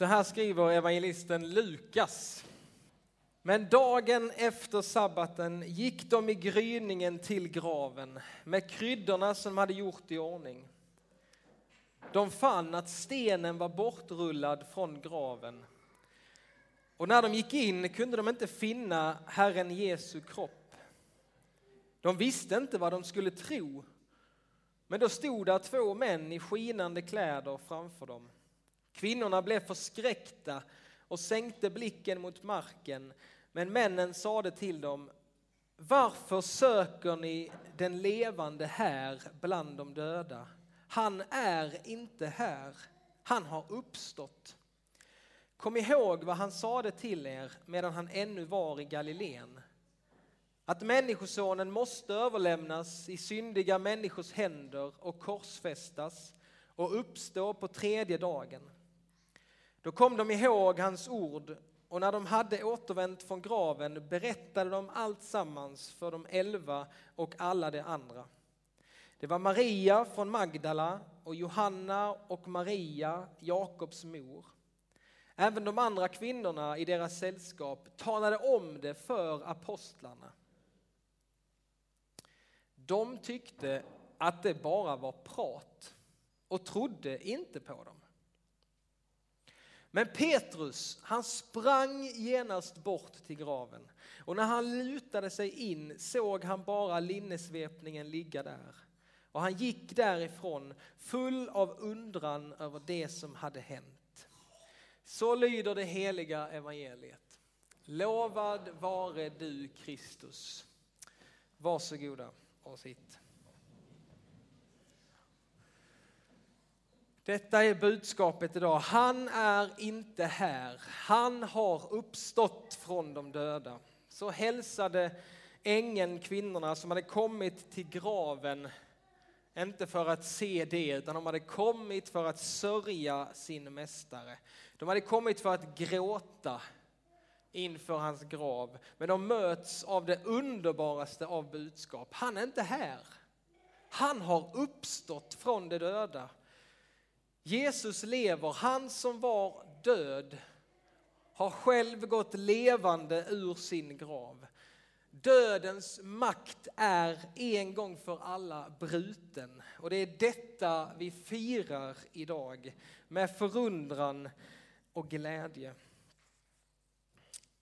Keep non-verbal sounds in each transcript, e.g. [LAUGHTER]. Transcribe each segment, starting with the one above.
Så här skriver evangelisten Lukas. Men dagen efter sabbaten gick de i gryningen till graven med kryddorna som de hade gjort i ordning. De fann att stenen var bortrullad från graven. Och när de gick in kunde de inte finna Herren Jesu kropp. De visste inte vad de skulle tro. Men då stod där två män i skinande kläder framför dem. Kvinnorna blev förskräckta och sänkte blicken mot marken, men männen sade till dem Varför söker ni den levande här bland de döda? Han är inte här, han har uppstått. Kom ihåg vad han sade till er medan han ännu var i Galileen. Att Människosonen måste överlämnas i syndiga människors händer och korsfästas och uppstå på tredje dagen. Då kom de ihåg hans ord och när de hade återvänt från graven berättade de allt sammans för de elva och alla de andra. Det var Maria från Magdala och Johanna och Maria, Jakobs mor. Även de andra kvinnorna i deras sällskap talade om det för apostlarna. De tyckte att det bara var prat och trodde inte på dem. Men Petrus, han sprang genast bort till graven och när han lutade sig in såg han bara linnesvepningen ligga där. Och han gick därifrån full av undran över det som hade hänt. Så lyder det heliga evangeliet. Lovad vare du Kristus. Varsågoda och sitt. Detta är budskapet idag. Han är inte här. Han har uppstått från de döda. Så hälsade ängeln kvinnorna som hade kommit till graven, inte för att se det, utan de hade kommit för att sörja sin mästare. De hade kommit för att gråta inför hans grav. Men de möts av det underbaraste av budskap. Han är inte här. Han har uppstått från de döda. Jesus lever, han som var död har själv gått levande ur sin grav. Dödens makt är en gång för alla bruten och det är detta vi firar idag med förundran och glädje.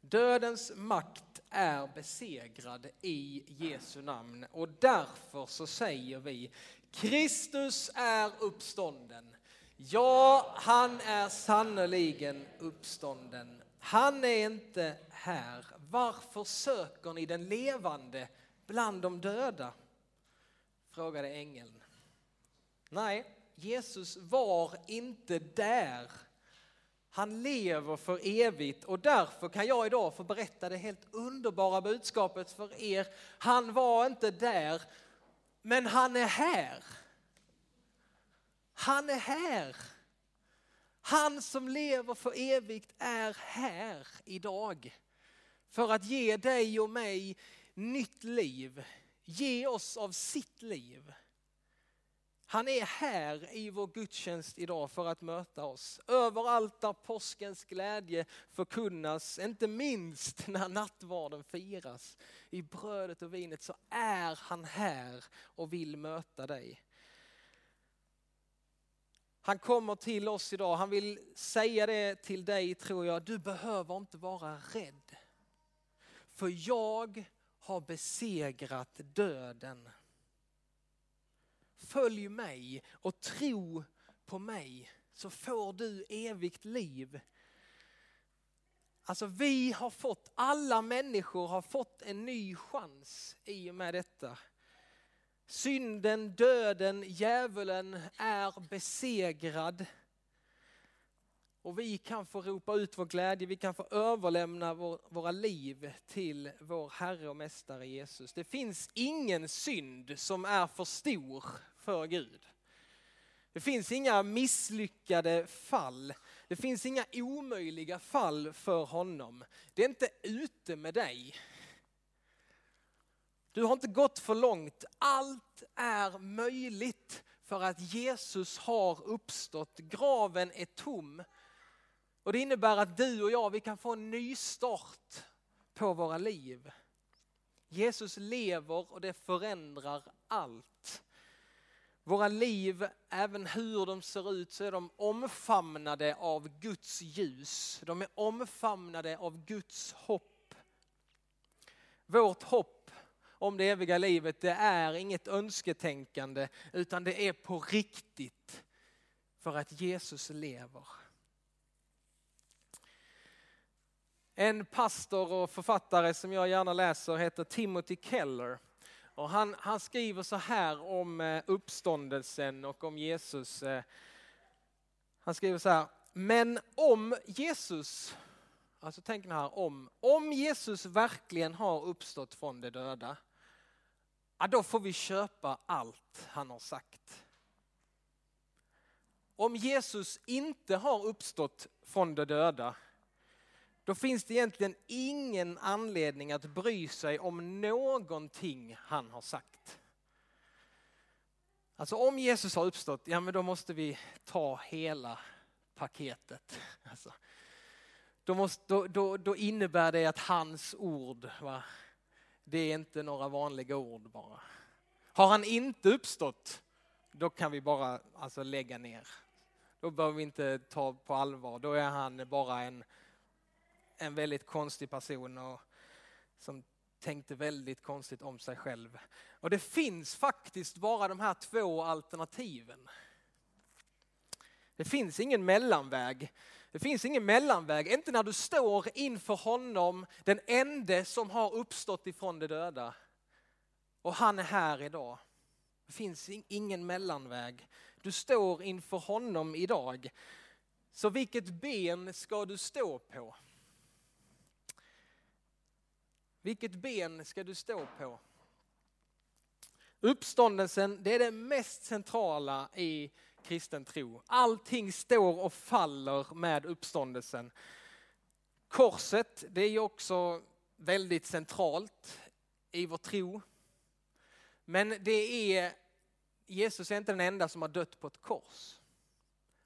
Dödens makt är besegrad i Jesu namn och därför så säger vi Kristus är uppstånden. Ja, han är sannoliken uppstånden. Han är inte här. Varför söker ni den levande bland de döda? Frågade ängeln. Nej, Jesus var inte där. Han lever för evigt och därför kan jag idag få berätta det helt underbara budskapet för er. Han var inte där, men han är här. Han är här. Han som lever för evigt är här idag. För att ge dig och mig nytt liv. Ge oss av sitt liv. Han är här i vår gudstjänst idag för att möta oss. Överallt där påskens glädje förkunnas, inte minst när nattvarden firas, i brödet och vinet så är han här och vill möta dig. Han kommer till oss idag, han vill säga det till dig tror jag, du behöver inte vara rädd. För jag har besegrat döden. Följ mig och tro på mig så får du evigt liv. Alltså vi har fått, alla människor har fått en ny chans i och med detta. Synden, döden, djävulen är besegrad. Och vi kan få ropa ut vår glädje, vi kan få överlämna vår, våra liv till vår Herre och Mästare Jesus. Det finns ingen synd som är för stor för Gud. Det finns inga misslyckade fall. Det finns inga omöjliga fall för honom. Det är inte ute med dig. Du har inte gått för långt. Allt är möjligt för att Jesus har uppstått. Graven är tom. Och det innebär att du och jag, vi kan få en ny start på våra liv. Jesus lever och det förändrar allt. Våra liv, även hur de ser ut, så är de omfamnade av Guds ljus. De är omfamnade av Guds hopp. Vårt hopp om det eviga livet, det är inget önsketänkande, utan det är på riktigt. För att Jesus lever. En pastor och författare som jag gärna läser heter Timothy Keller. Och han, han skriver så här om eh, uppståndelsen och om Jesus. Eh, han skriver så här, men om Jesus, alltså tänk nu här om, om Jesus verkligen har uppstått från de döda, ja, då får vi köpa allt han har sagt. Om Jesus inte har uppstått från de döda, då finns det egentligen ingen anledning att bry sig om någonting han har sagt. Alltså om Jesus har uppstått, ja men då måste vi ta hela paketet. Alltså, då, måste, då, då, då, innebär det att hans ord, va, det är inte några vanliga ord bara. Har han inte uppstått, då kan vi bara alltså, lägga ner. Då behöver vi inte ta på allvar, då är han bara en en väldigt konstig person och som tänkte väldigt konstigt om sig själv. Och det finns faktiskt bara de här två alternativen. Det finns ingen mellanväg. Det finns ingen mellanväg, inte när du står inför honom, den ende som har uppstått ifrån de döda. Och han är här idag. Det finns ingen mellanväg. Du står inför honom idag. Så vilket ben ska du stå på? Vilket ben ska du stå på? Uppståndelsen, det är det mest centrala i kristen tro. Allting står och faller med uppståndelsen. Korset, det är ju också väldigt centralt i vår tro. Men det är, Jesus är inte den enda som har dött på ett kors.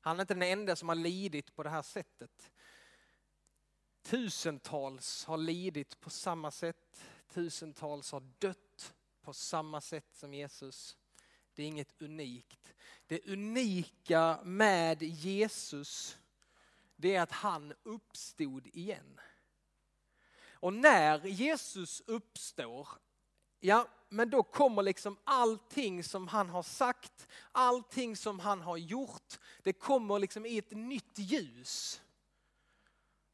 Han är inte den enda som har lidit på det här sättet. Tusentals har lidit på samma sätt. Tusentals har dött på samma sätt som Jesus. Det är inget unikt. Det unika med Jesus, det är att han uppstod igen. Och när Jesus uppstår, ja men då kommer liksom allting som han har sagt, allting som han har gjort, det kommer liksom i ett nytt ljus.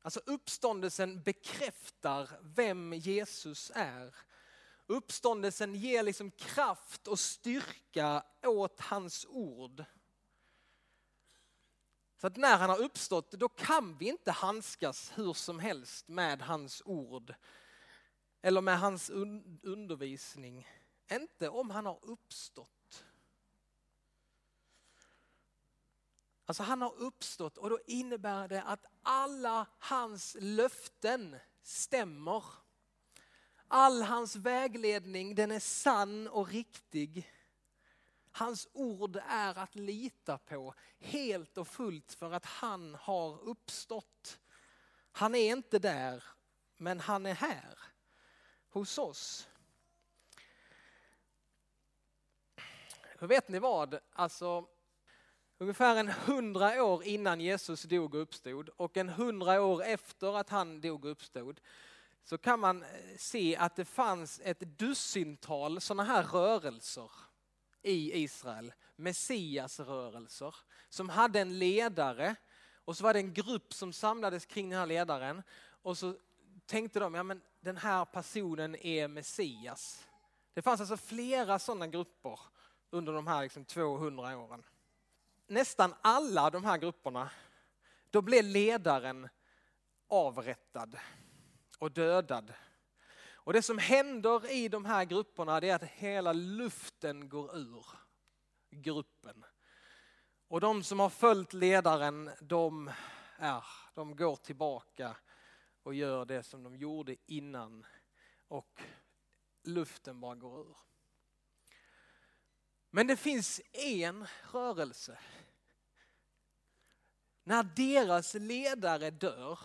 Alltså uppståndelsen bekräftar vem Jesus är. Uppståndelsen ger liksom kraft och styrka åt hans ord. Så att när han har uppstått, då kan vi inte handskas hur som helst med hans ord. Eller med hans undervisning. Inte om han har uppstått. Alltså han har uppstått och då innebär det att alla hans löften stämmer. All hans vägledning den är sann och riktig. Hans ord är att lita på helt och fullt för att han har uppstått. Han är inte där, men han är här hos oss. För vet ni vad? Alltså, Ungefär en hundra år innan Jesus dog och uppstod och en hundra år efter att han dog och uppstod så kan man eh, se att det fanns ett dussintal sådana här rörelser i Israel, Messiasrörelser, som hade en ledare och så var det en grupp som samlades kring den här ledaren och så tänkte de, ja men den här personen är Messias. Det fanns alltså flera sådana grupper under de här liksom 200 åren nästan alla de här grupperna, då blev ledaren avrättad och dödad. Och det som händer i de här grupperna det är att hela luften går ur gruppen. Och de som har följt ledaren, de, är, de går tillbaka och gör det som de gjorde innan och luften bara går ur. Men det finns en rörelse när deras ledare dör,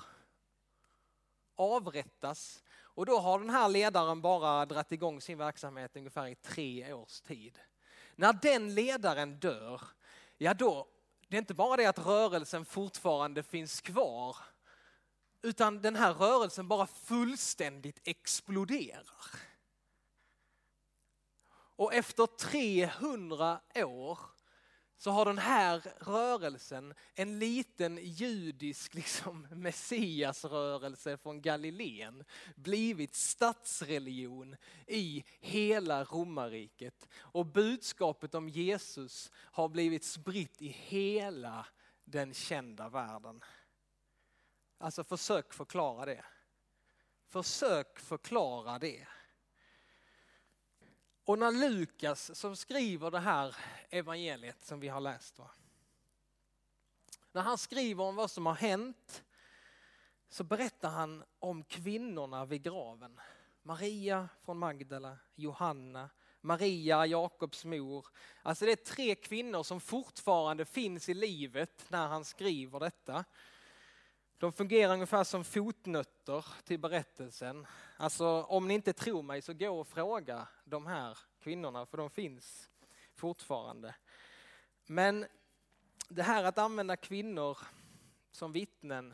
avrättas och då har den här ledaren bara dragit igång sin verksamhet ungefär i tre års tid. När den ledaren dör, ja då, det är inte bara det att rörelsen fortfarande finns kvar, utan den här rörelsen bara fullständigt exploderar. Och efter 300 år så har den här rörelsen, en liten judisk [LAUGHS] liksom, messiasrörelse från Galileen, blivit statsreligion i hela romarriket. Och budskapet om Jesus har blivit spritt i hela den kända världen. Alltså försök förklara det. Försök förklara det. Och när Lukas som skriver det här evangeliet som vi har läst. Va? När han skriver om vad som har hänt så berättar han om kvinnorna vid graven. Maria från Magdala, Johanna, Maria, Jakobs mor. Alltså det är tre kvinnor som fortfarande finns i livet när han skriver detta. De fungerar ungefär som fotnötter till berättelsen. Alltså om ni inte tror mig så gå och fråga de här kvinnorna för de finns fortfarande. Men det här att använda kvinnor som vittnen,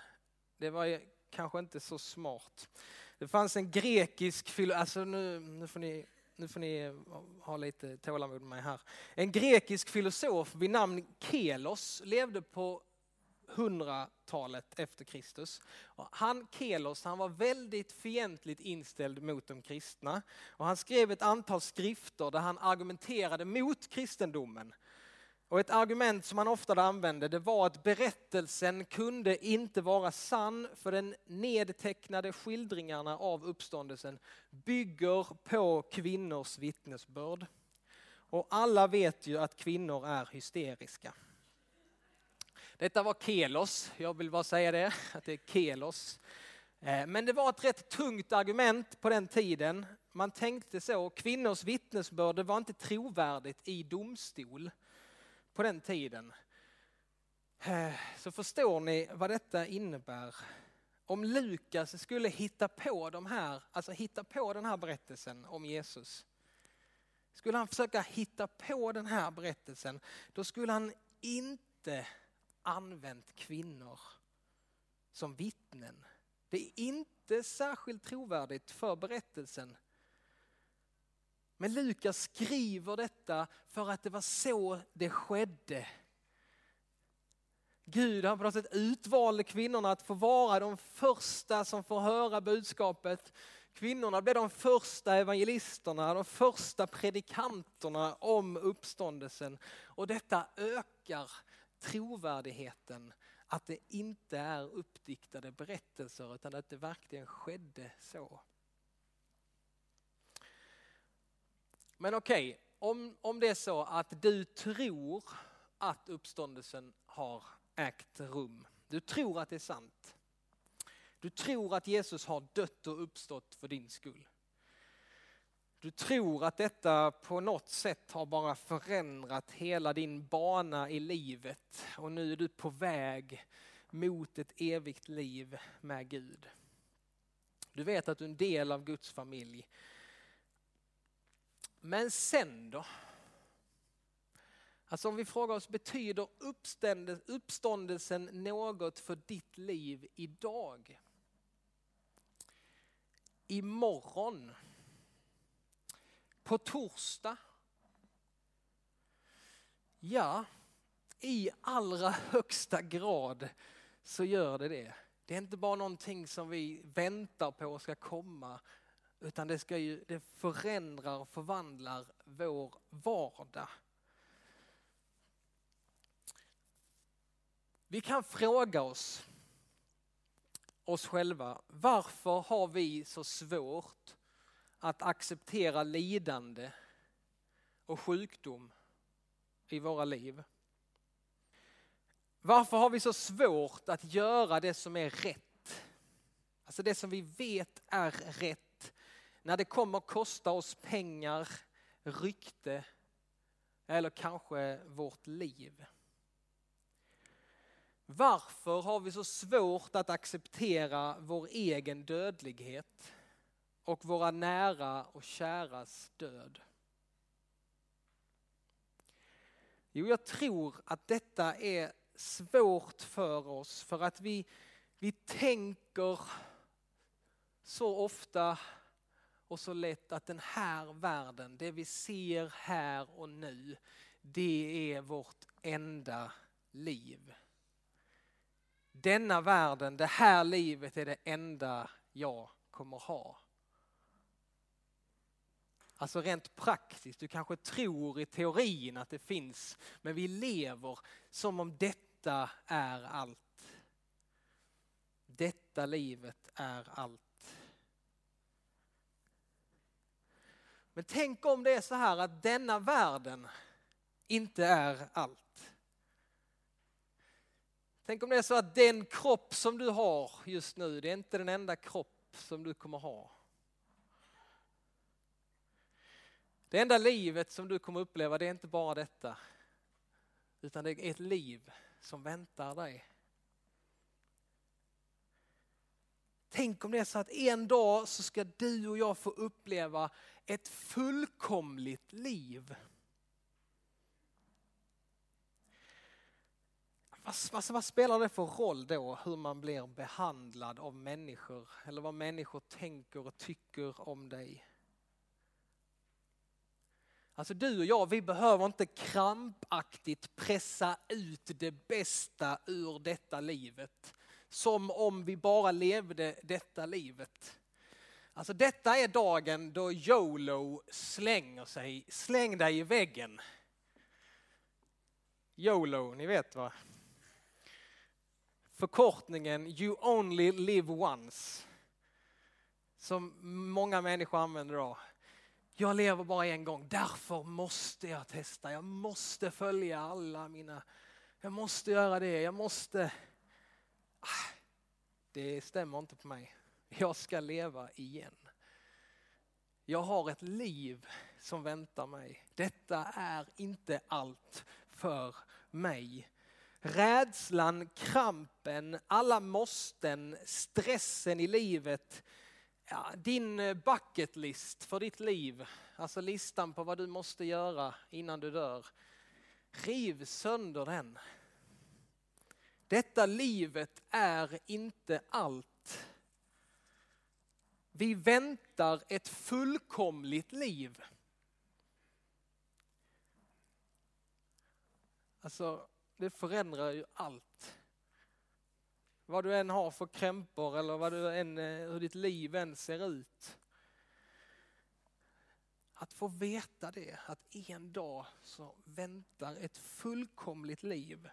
det var kanske inte så smart. Det fanns en grekisk filosof, alltså nu, nu, får ni, nu får ni ha lite tålamod med mig här. En grekisk filosof vid namn Kelos levde på 100-talet efter Kristus. Han, Kelos, han var väldigt fientligt inställd mot de kristna. Och han skrev ett antal skrifter där han argumenterade mot kristendomen. Och ett argument som han ofta använde det var att berättelsen kunde inte vara sann för den nedtecknade skildringarna av uppståndelsen bygger på kvinnors vittnesbörd. Och alla vet ju att kvinnor är hysteriska. Detta var Kelos, jag vill bara säga det, att det är Kelos. Eh, men det var ett rätt tungt argument på den tiden. Man tänkte så, kvinnors vittnesbörd var inte trovärdigt i domstol på den tiden. Eh, så förstår ni vad detta innebär. Om Lukas skulle hitta på de här, alltså hitta på den här berättelsen om Jesus. Skulle han försöka hitta på den här berättelsen, då skulle han inte använt kvinnor som vittnen. Det är inte särskilt trovärdigt för berättelsen. Men Lukas skriver detta för att det var så det skedde. Gud har på något sätt utvalde kvinnorna att få vara de första som får höra budskapet. Kvinnorna blev de första evangelisterna, de första predikanterna om uppståndelsen. Och detta ökar trovärdigheten att det inte är uppdiktade berättelser utan att det verkligen skedde så. Men okej, okay, om, om det är så att du tror att uppståndelsen har ägt rum. Du tror att det är sant. Du tror att Jesus har dött och uppstått för din skull. Du tror att detta på något sätt har bara förändrat hela din bana i livet och nu är du på väg mot ett evigt liv med Gud. Du vet att du är en del av Guds familj. Men sen då? Alltså om vi frågar oss, betyder uppståndelsen något för ditt liv idag? Imorgon? På torsdag? Ja, i allra högsta grad så gör det det. Det är inte bara någonting som vi väntar på ska komma, utan det, ska ju, det förändrar och förvandlar vår vardag. Vi kan fråga oss, oss själva, varför har vi så svårt att acceptera lidande och sjukdom i våra liv? Varför har vi så svårt att göra det som är rätt? Alltså det som vi vet är rätt. När det kommer kosta oss pengar, rykte eller kanske vårt liv. Varför har vi så svårt att acceptera vår egen dödlighet och våra nära och käras död? Jo, jag tror att detta är svårt för oss för att vi, vi tänker så ofta och så lätt att den här världen, det vi ser här och nu, det är vårt enda liv. Denna världen, det här livet är det enda jag kommer ha. Alltså rent praktiskt, du kanske tror i teorin att det finns, men vi lever som om detta är allt. Detta livet är allt. Men tänk om det är så här att denna världen inte är allt. Tänk om det är så att den kropp som du har just nu, det är inte den enda kropp som du kommer ha. Det enda livet som du kommer uppleva, det är inte bara detta. Utan det är ett liv som väntar dig. Tänk om det är så att en dag så ska du och jag få uppleva ett fullkomligt liv. Vad, vad, spelar det för roll då hur man blir behandlad av människor eller vad människor tänker och tycker om dig? Alltså du och jag, vi behöver inte krampaktigt pressa ut det bästa ur detta livet. Som om vi bara levde detta livet. Alltså detta är dagen då YOLO slänger sig, släng dig i väggen. YOLO, ni vet va? Förkortningen You only live once. Som många människor använder idag. Jag lever bara en gång, därför måste jag testa. Jag måste följa alla mina... Jag måste göra det, jag måste... Ah, det stämmer inte på mig. Jag ska leva igen. Jag har ett liv som väntar mig. Detta är inte allt för mig. Rädslan, krampen, alla måsten, stressen i livet. Ja, din eh, bucket list för ditt liv, alltså listan på vad du måste göra innan du dör. Riv sönder den. Detta livet är inte allt. Vi väntar ett fullkomligt liv. Alltså, det förändrar ju allt. Vad du än har för krämpor eller vad du än, eh, hur ditt liv än ser ut. Att få veta det, att en dag så väntar ett fullkomligt liv.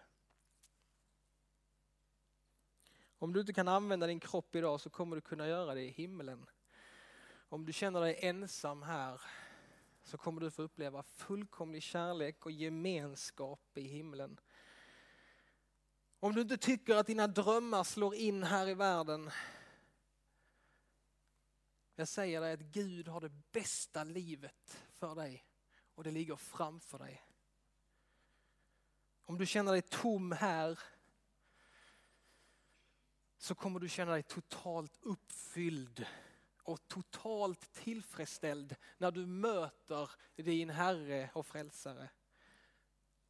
Om du inte kan använda din kropp idag så kommer du kunna göra det i himlen. Om du känner dig ensam här så kommer du få uppleva fullkomlig kärlek och gemenskap i himlen. Om du inte tycker att dina drömmar slår in här i världen. Jag säger dig att Gud har det bästa livet för dig och det ligger framför dig. Om du känner dig tom här så kommer du känna dig totalt uppfylld och totalt tillfredsställd när du möter din Herre och Frälsare.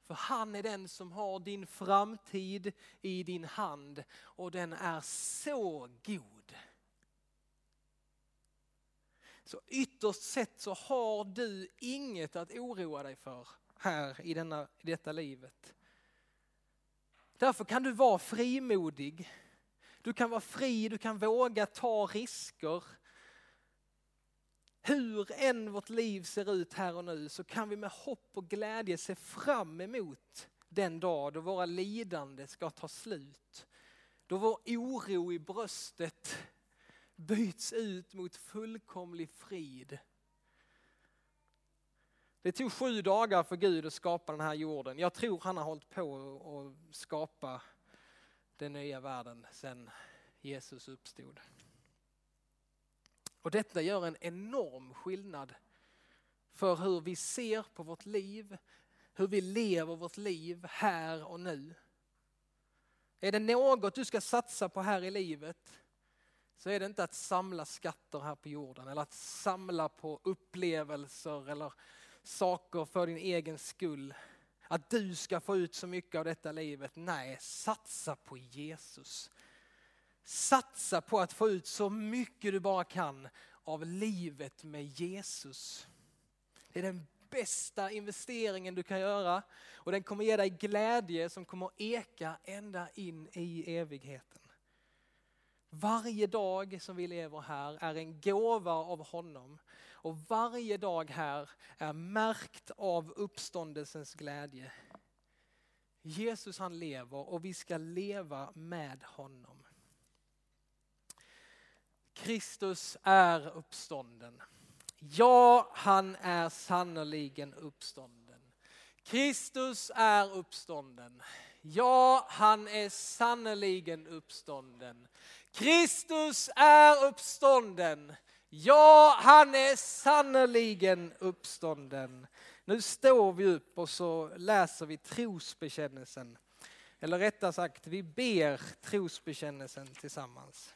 För han är den som har din framtid i din hand och den är så god. Så ytterst sett så har du inget att oroa dig för här i, denna, i detta livet. Därför kan du vara frimodig. Du kan vara fri, du kan våga ta risker. Hur än vårt liv ser ut här och nu så kan vi med hopp och glädje se fram emot den dag då våra lidande ska ta slut. Då vår oro i bröstet byts ut mot fullkomlig frid. Det tog sju dagar för Gud att skapa den här jorden. Jag tror han har hållit på att skapa den nya världen sedan Jesus uppstod. Och detta gör en enorm skillnad för hur vi ser på vårt liv, hur vi lever vårt liv här och nu. Är det något du ska satsa på här i livet så är det inte att samla skatter här på jorden eller att samla på upplevelser eller saker för din egen skull. Att du ska få ut så mycket av detta livet. Nej, satsa på Jesus. Satsa på att få ut så mycket du bara kan av livet med Jesus. Det är den bästa investeringen du kan göra och den kommer ge dig glädje som kommer eka ända in i evigheten. Varje dag som vi lever här är en gåva av honom och varje dag här är märkt av uppståndelsens glädje. Jesus han lever och vi ska leva med honom. Kristus är uppstånden. Ja, han är sannoliken uppstånden. Kristus är uppstånden. Ja, han är sannoliken uppstånden. Kristus är uppstånden. Ja, han är sannoliken uppstånden. Nu står vi upp och så läser vi trosbekännelsen. Eller rättare sagt, vi ber trosbekännelsen tillsammans.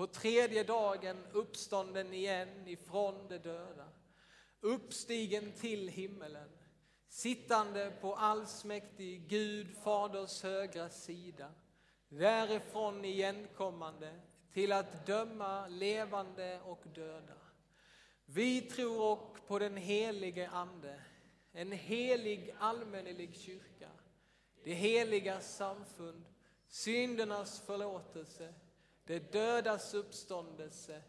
på tredje dagen uppstånden igen ifrån de döda, uppstigen till himmelen, sittande på allsmäktig Gud Faders högra sida, därifrån igenkommande till att döma levande och döda. Vi tror och på den helige Ande, en helig allmännelig kyrka, det heliga samfund, syndernas förlåtelse, det dödas uppståndelse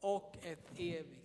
och ett evigt